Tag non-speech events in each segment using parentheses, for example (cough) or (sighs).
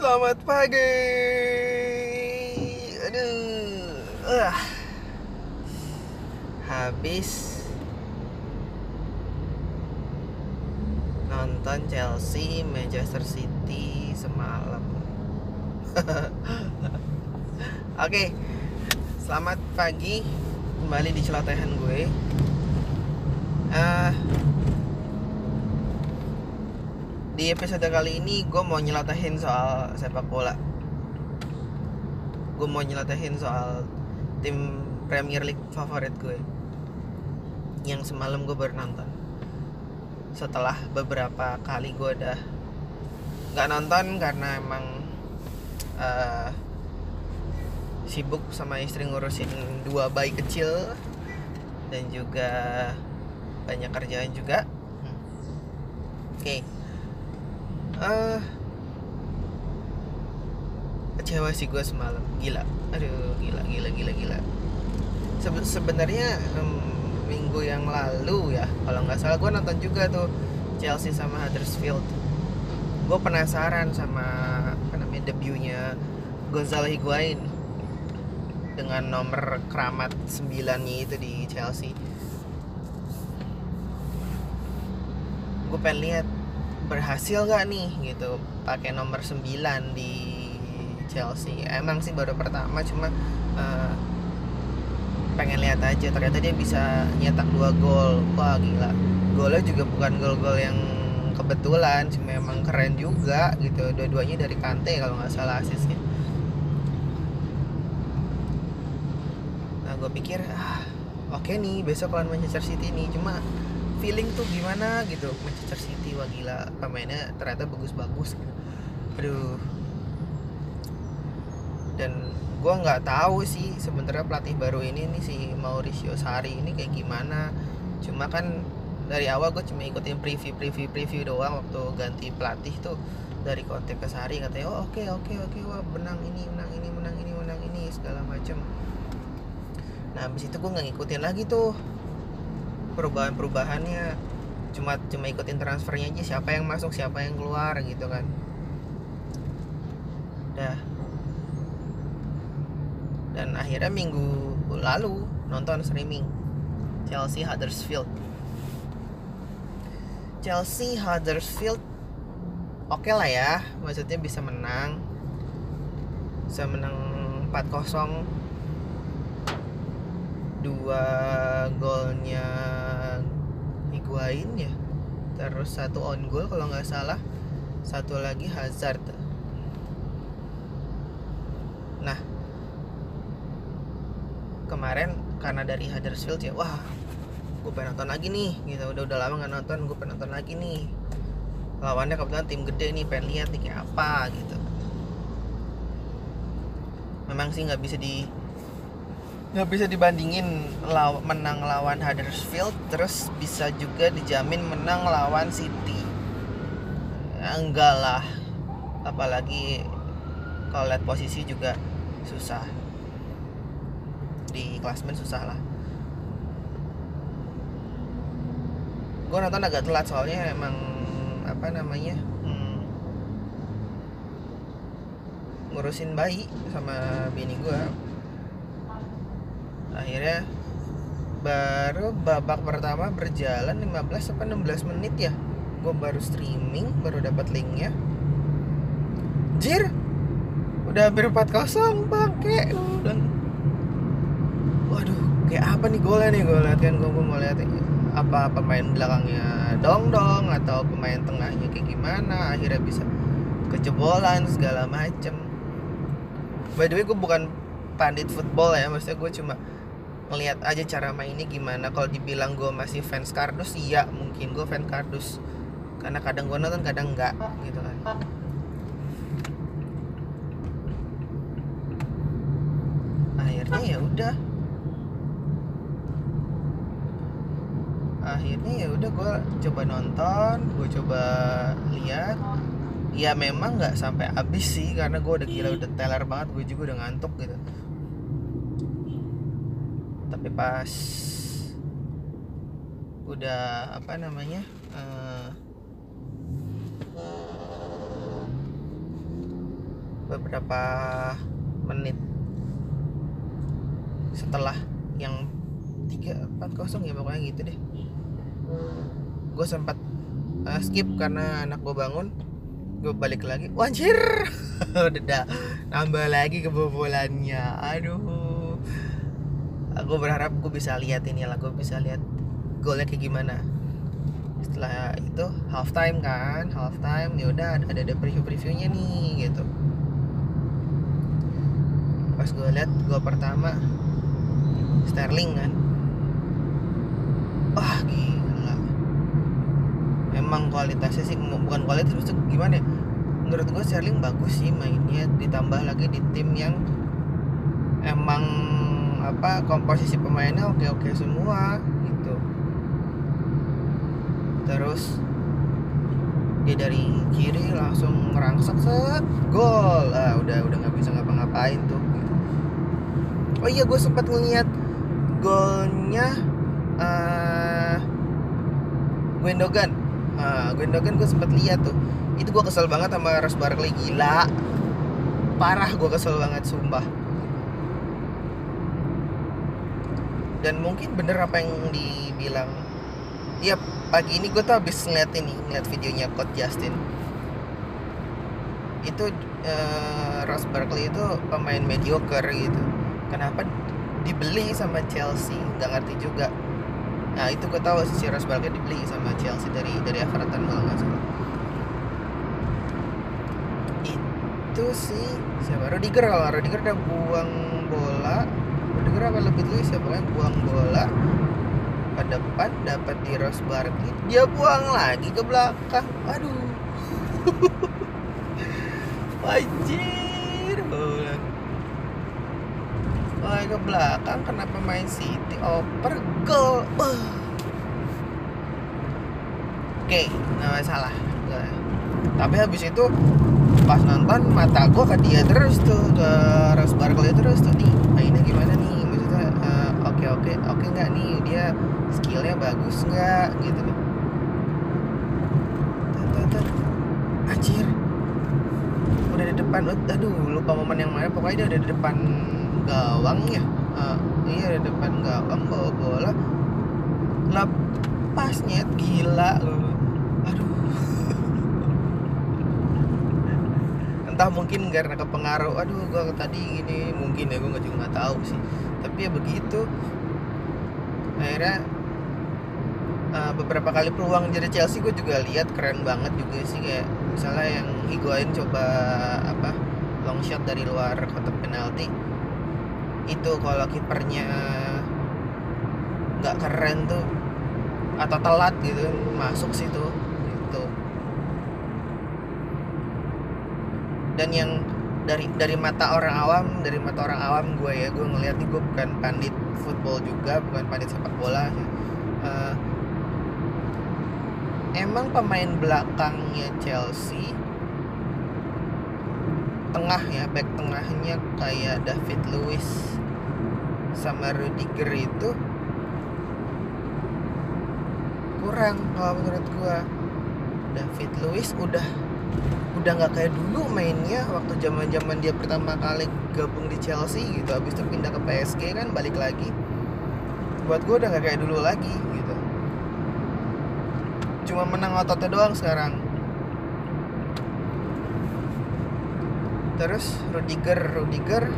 Selamat pagi. Aduh. Uh. Habis nonton Chelsea Manchester City semalam. (laughs) Oke. Selamat pagi. Kembali di celotehan gue. Ah, di episode kali ini gue mau nyelatahin soal sepak bola. Gue mau nyelatahin soal tim Premier League favorit gue yang semalam gue baru nonton. Setelah beberapa kali gue udah nggak nonton karena emang uh, sibuk sama istri ngurusin dua bayi kecil dan juga banyak kerjaan juga. Oke. okay uh, kecewa sih gue semalam. Gila. Aduh gila gila gila gila. Sebe sebenarnya um, minggu yang lalu ya kalau nggak salah gue nonton juga tuh Chelsea sama Huddersfield. Gue penasaran sama apa namanya debutnya Gonzalo Higuain dengan nomor keramat 9 itu di Chelsea. Gue pengen lihat berhasil gak nih gitu. Pakai nomor 9 di Chelsea. Emang sih baru pertama cuma uh, pengen lihat aja. Ternyata dia bisa nyetak dua gol. Wah gila. Golnya juga bukan gol-gol yang kebetulan cuma emang keren juga gitu. Dua-duanya dari Kante kalau nggak salah asisnya nah gue pikir ah, oke okay nih besok lawan Manchester City nih. Cuma feeling tuh gimana gitu. Manchester City wah gila pemainnya ternyata bagus-bagus gitu. aduh. Dan gue nggak tahu sih sebenarnya pelatih baru ini nih si Mauricio Sarri ini kayak gimana. Cuma kan dari awal gue cuma ikutin preview preview preview doang waktu ganti pelatih tuh. Dari konten ke Sarri katanya oh oke okay, oke okay, oke okay, wah menang ini menang ini menang ini menang ini segala macem. Nah abis itu gue nggak ngikutin lagi tuh perubahan-perubahannya. Cuma cuma ikutin transfernya aja siapa yang masuk siapa yang keluar gitu kan. Dah. Dan akhirnya minggu lalu nonton streaming Chelsea Huddersfield. Chelsea Huddersfield oke okay lah ya maksudnya bisa menang. Bisa menang 4-0 dua golnya Higuain ya. Terus satu on goal kalau nggak salah. Satu lagi Hazard. Nah kemarin karena dari Huddersfield ya wah gue pengen nonton lagi nih. Gitu udah udah lama nggak nonton gue pengen nonton lagi nih. Lawannya kebetulan tim gede nih pengen lihat nih kayak apa gitu. Memang sih nggak bisa di nggak bisa dibandingin law menang lawan Huddersfield terus bisa juga dijamin menang lawan City. Ya, enggak lah. Apalagi kalau lihat posisi juga susah. Di klasmen susah lah. Gue nonton agak telat soalnya emang apa namanya hmm, ngurusin bayi sama bini gue akhirnya baru babak pertama berjalan 15 sampai 16 menit ya. Gue baru streaming baru dapat linknya. Jir udah hampir 4-0 bangke. Dan waduh kayak apa nih golnya nih? Gue lihat kan gue mau lihat apa pemain belakangnya dong dong atau pemain tengahnya kayak gimana. Akhirnya bisa kejebolan segala macem. By the way gue bukan pandit football ya maksudnya gue cuma ngelihat aja cara mainnya gimana. Kalau dibilang gue masih fans kardus iya mungkin gue fans kardus. Karena kadang gue nonton kadang enggak gitu kan. Akhirnya ya udah. Akhirnya ya udah gue coba nonton gue coba lihat. Ya memang nggak sampai habis sih karena gue udah gila udah teler banget gue juga udah ngantuk gitu tapi pas udah apa namanya uh, beberapa menit setelah yang tiga empat kosong ya pokoknya gitu deh. Gue sempat uh, skip karena anak gue bangun. Gue balik lagi wanjir! (laughs) Udah nambah lagi kebobolannya. Aduh aku berharap gue bisa lihat ini lah gue bisa lihat golnya kayak gimana. Setelah itu half time kan half time ya udah ada ada preview previewnya nih gitu. Pas gue lihat gol pertama Sterling kan. Wah gila. Emang kualitasnya sih bukan kualitas itu gimana ya? Menurut gue Sterling bagus sih mainnya ditambah lagi di tim yang emang apa komposisi pemainnya oke oke semua gitu. Terus dia dari kiri langsung ngerangsak set gol. Ah udah udah nggak bisa ngapa-ngapain tuh oh iya gue sempat ngeliat golnya uh, Gwendogan uh, Gwendogan gue sempat lihat tuh. Itu gue kesel banget sama Ross Barkley gila. Parah gue kesel banget sumpah dan mungkin bener apa yang dibilang ya pagi ini gue tuh habis ngeliat ini ngeliat videonya Coach Justin. Itu uh, Ross Barkley itu pemain mediocre gitu. Kenapa dibeli sama Chelsea? Nggak ngerti juga. Nah itu gue tahu si Ross Barkley dibeli sama Chelsea dari dari Everton kalau nggak salah. Itu sih siapa? Rudiger kalau Rudiger udah buang bola Rudiger apa lebih dulu siapa yang buang bola ke depan dapat di Ross Barkley dia buang lagi ke belakang. Aduh. (laughs) Wajir Wah ke belakang kenapa main City? Oper gol uh. Oke, nggak masalah. Tapi habis itu pas nonton mata gue ke dia terus tuh ke Ross Barkley terus tuh nih mainnya gimana nih? Maksudnya uh, oke oke oke nggak nih? Dia skillnya bagus nggak? Gitu. Nih anjir. Udah di depan aduh lupa momen yang mana pokoknya dia udah di depan gawang ya. Uh, iya di depan gawang bawa bola. Lepasnya gila aduh entah mungkin karena kepengaruh aduh gua tadi gini mungkin ya gua juga nggak tahu sih. Tapi ya begitu. Akhirnya uh, beberapa kali peluang jadi Chelsea gue juga lihat keren banget juga sih kayak misalnya yang Higuain coba apa long shot dari luar kotak penalti. Itu kalau kipernya nggak keren tuh atau telat gitu masuk situ dan yang dari dari mata orang awam dari mata orang awam gue ya gue ngeliat nih gue bukan pandit football juga bukan pandit sepak bola uh, emang pemain belakangnya Chelsea tengah ya back tengahnya kayak David Luiz sama Rudiger itu kurang kalau menurut gua David Luiz udah udah nggak kayak dulu mainnya waktu zaman zaman dia pertama kali gabung di Chelsea gitu habis itu pindah ke PSG kan balik lagi. Buat gua udah nggak kayak dulu lagi gitu. Cuma menang ototnya doang sekarang. Terus Rudiger Rudiger.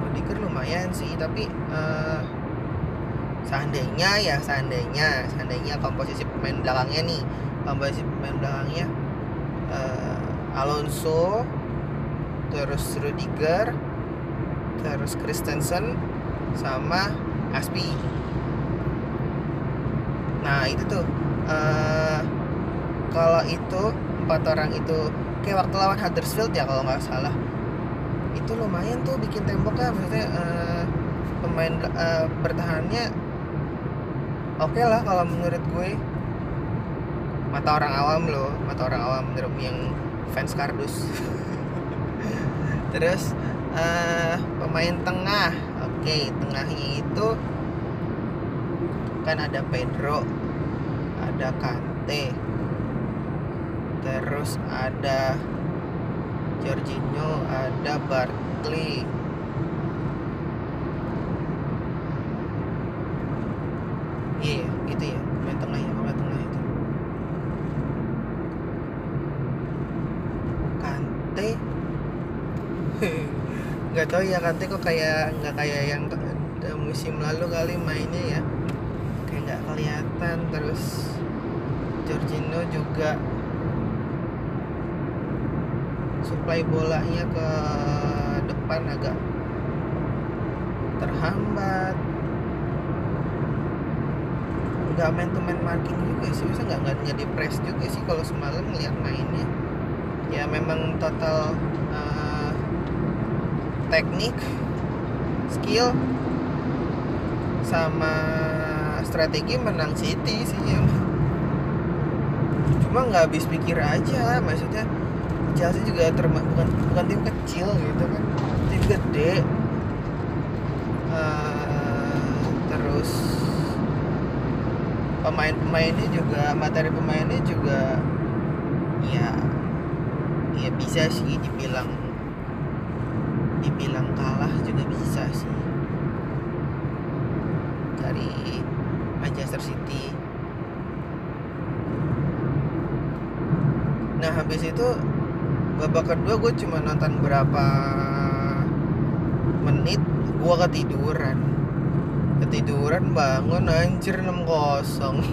Rudiger lumayan sih tapi uh, seandainya ya seandainya seandainya komposisi pemain belakangnya nih komposisi pemain belakangnya Alonso terus Rudiger terus Christensen sama Aspi. Nah itu tuh uh, kalau itu empat orang itu kayak waktu lawan Huddersfield ya kalau nggak salah. Itu lumayan tuh bikin temboknya maksudnya uh, pemain uh, bertahannya oke okay lah kalau menurut gue. Mata orang awam loh mata orang awam yang fans kardus. (laughs) Terus uh, pemain tengah. Oke okay, tengahnya itu kan ada Pedro ada Kante terus ada Jorginho ada Barkley iya gitu ya main tengah ya main tengah itu Kante tahu ya Kante kok kayak nggak kayak yang musim lalu kali mainnya ya. Kayak nggak kelihatan terus Jorginho juga supply bolanya ke depan agak terhambat. Nggak main to main marking juga sih bisa nggak nggak nggak di press juga sih kalau semalam ngeliat mainnya. Ya memang total uh, teknik skill sama strategi menang City sih ya. Cuma nggak habis pikir aja maksudnya Chelsea juga terma bukan bukan tim kecil gitu kan tim gede. Uh, terus pemain-pemainnya juga materi pemainnya juga ya ya bisa sih dibilang dibilang kalah juga bisa sih. Dari Manchester City. Nah habis itu babak kedua gue cuma nonton berapa menit gue ketiduran. Ketiduran bangun anjir 6 kosong. (laughs)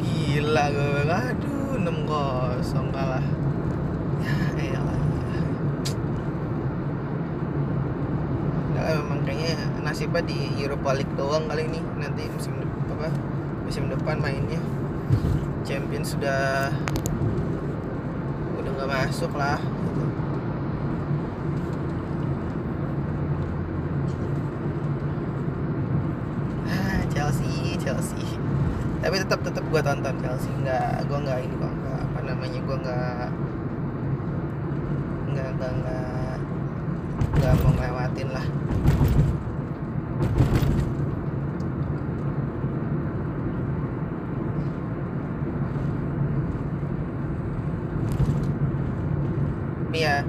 Gila gue aduh 6 kosong kalah. Ya elah nah, emang kayaknya nasibnya di Europa League doang kali ini. Nanti musim apa musim depan mainnya. Champion sudah udah nggak masuk lah gitu. ah Chelsea Chelsea. Tapi tetap tetap gue tonton Chelsea. Nggak gue nggak ini kok nggak apa namanya gue nggak nggak nggak nggak nggak mau ngelewatin lah ya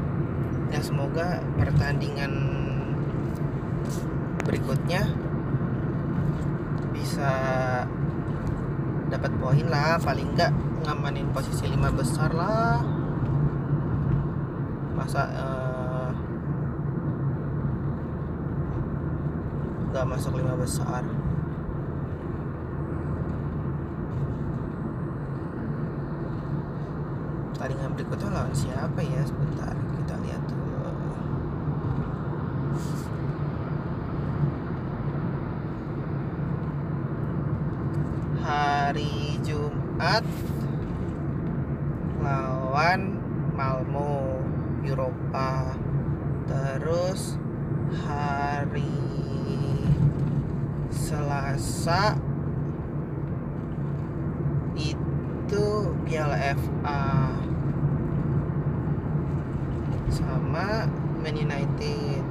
ya semoga pertandingan berikutnya bisa dapat poin lah. Paling enggak ngamanin posisi lima besar lah. Masa uh, nggak masuk lima besar. Pertandingan berikutnya lawan siapa ya? Sebentar kita lihat dulu. Hari Jumat lawan Malmo Eropa. Terus hari Selasa itu Piala FA sama Man United.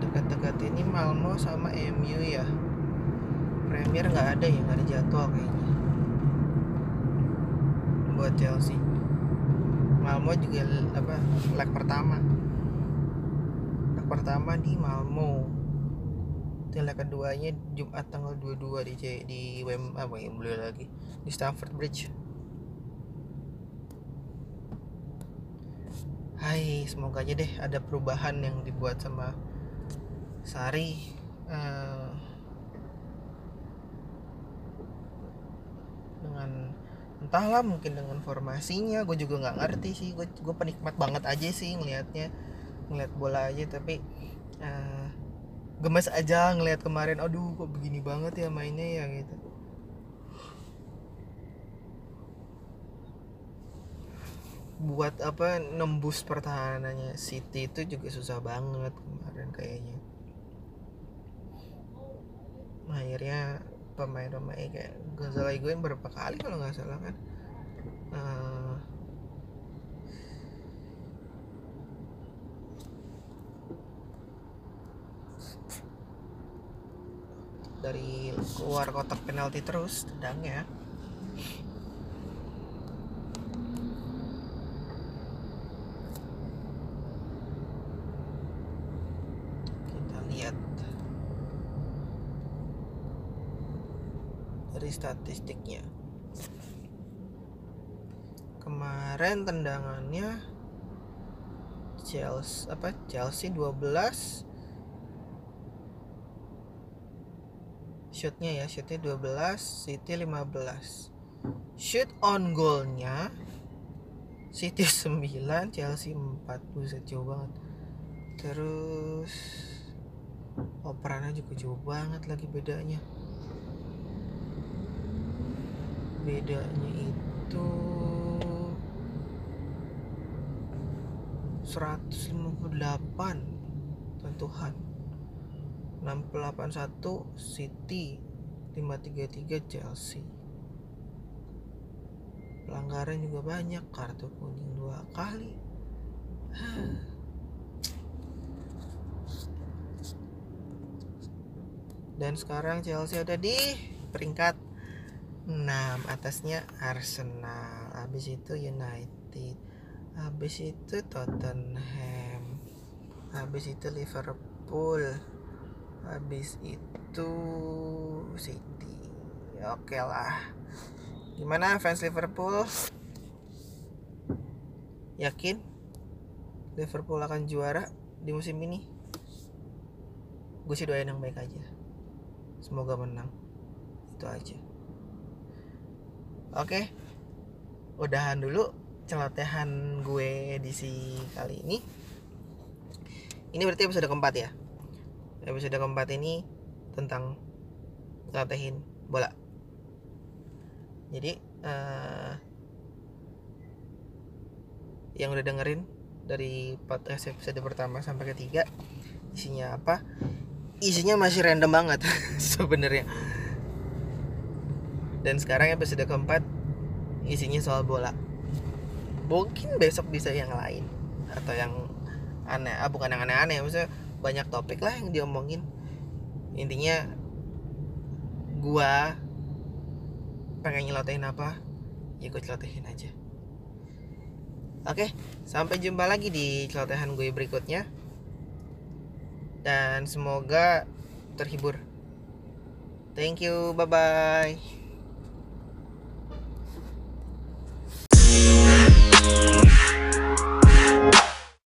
Dekat-dekat ini Malmo sama MU ya. Premier nggak ada ya nggak ada jadwal kayaknya. Buat Chelsea. Malmo juga apa leg pertama. Leg pertama di Malmo leg keduanya Jumat tanggal 22 di di Wem apa yang beli lagi di Stamford Bridge Hai, semoga aja deh ada perubahan yang dibuat sama Sari. Uh, dengan entahlah mungkin dengan formasinya, gue juga nggak ngerti sih. Gue gue penikmat banget aja sih ngelihatnya, ngeliat bola aja. Tapi uh, gemes aja ngelihat kemarin. Aduh, kok begini banget ya mainnya ya gitu. buat apa nembus pertahanannya City itu juga susah banget kemarin kayaknya akhirnya pemain-pemain kayak Gonzalo Higuain berapa kali kalau nggak salah kan uh, dari luar kotak penalti terus tendangnya kita lihat dari statistiknya. Kemarin tendangannya Chelsea apa? Chelsea 12 shootnya ya shootnya 12 City 15 shoot on goalnya City (laughs) 9 Chelsea 4 buset jauh banget. Terus operannya juga jauh banget lagi bedanya. Bedanya itu 158 tentuhan 681 City 533 Chelsea. Pelanggaran juga banyak kartu kuning dua kali. (sighs) Dan sekarang Chelsea ada di peringkat 6 atasnya Arsenal habis itu United habis itu Tottenham habis itu Liverpool habis itu City. Oke lah. Gimana fans Liverpool? Yakin Liverpool akan juara di musim ini? Gue sih doain yang baik aja. Semoga menang. Itu aja. Oke. Udahan dulu celotehan gue edisi kali ini. Ini berarti episode keempat ya episode keempat ini tentang ngelotehin bola. Jadi uh, yang udah dengerin dari podcast episode pertama sampai ketiga isinya apa? Isinya masih random banget (laughs) sebenarnya. Dan sekarang episode keempat isinya soal bola. Mungkin besok bisa yang lain atau yang aneh ah, bukan yang aneh-aneh maksudnya banyak topik lah yang diomongin. Intinya gua pengen nyelotehin apa ya gue celotehin aja. Oke sampai jumpa lagi di celotehan gue berikutnya. Dan semoga terhibur. Thank you bye bye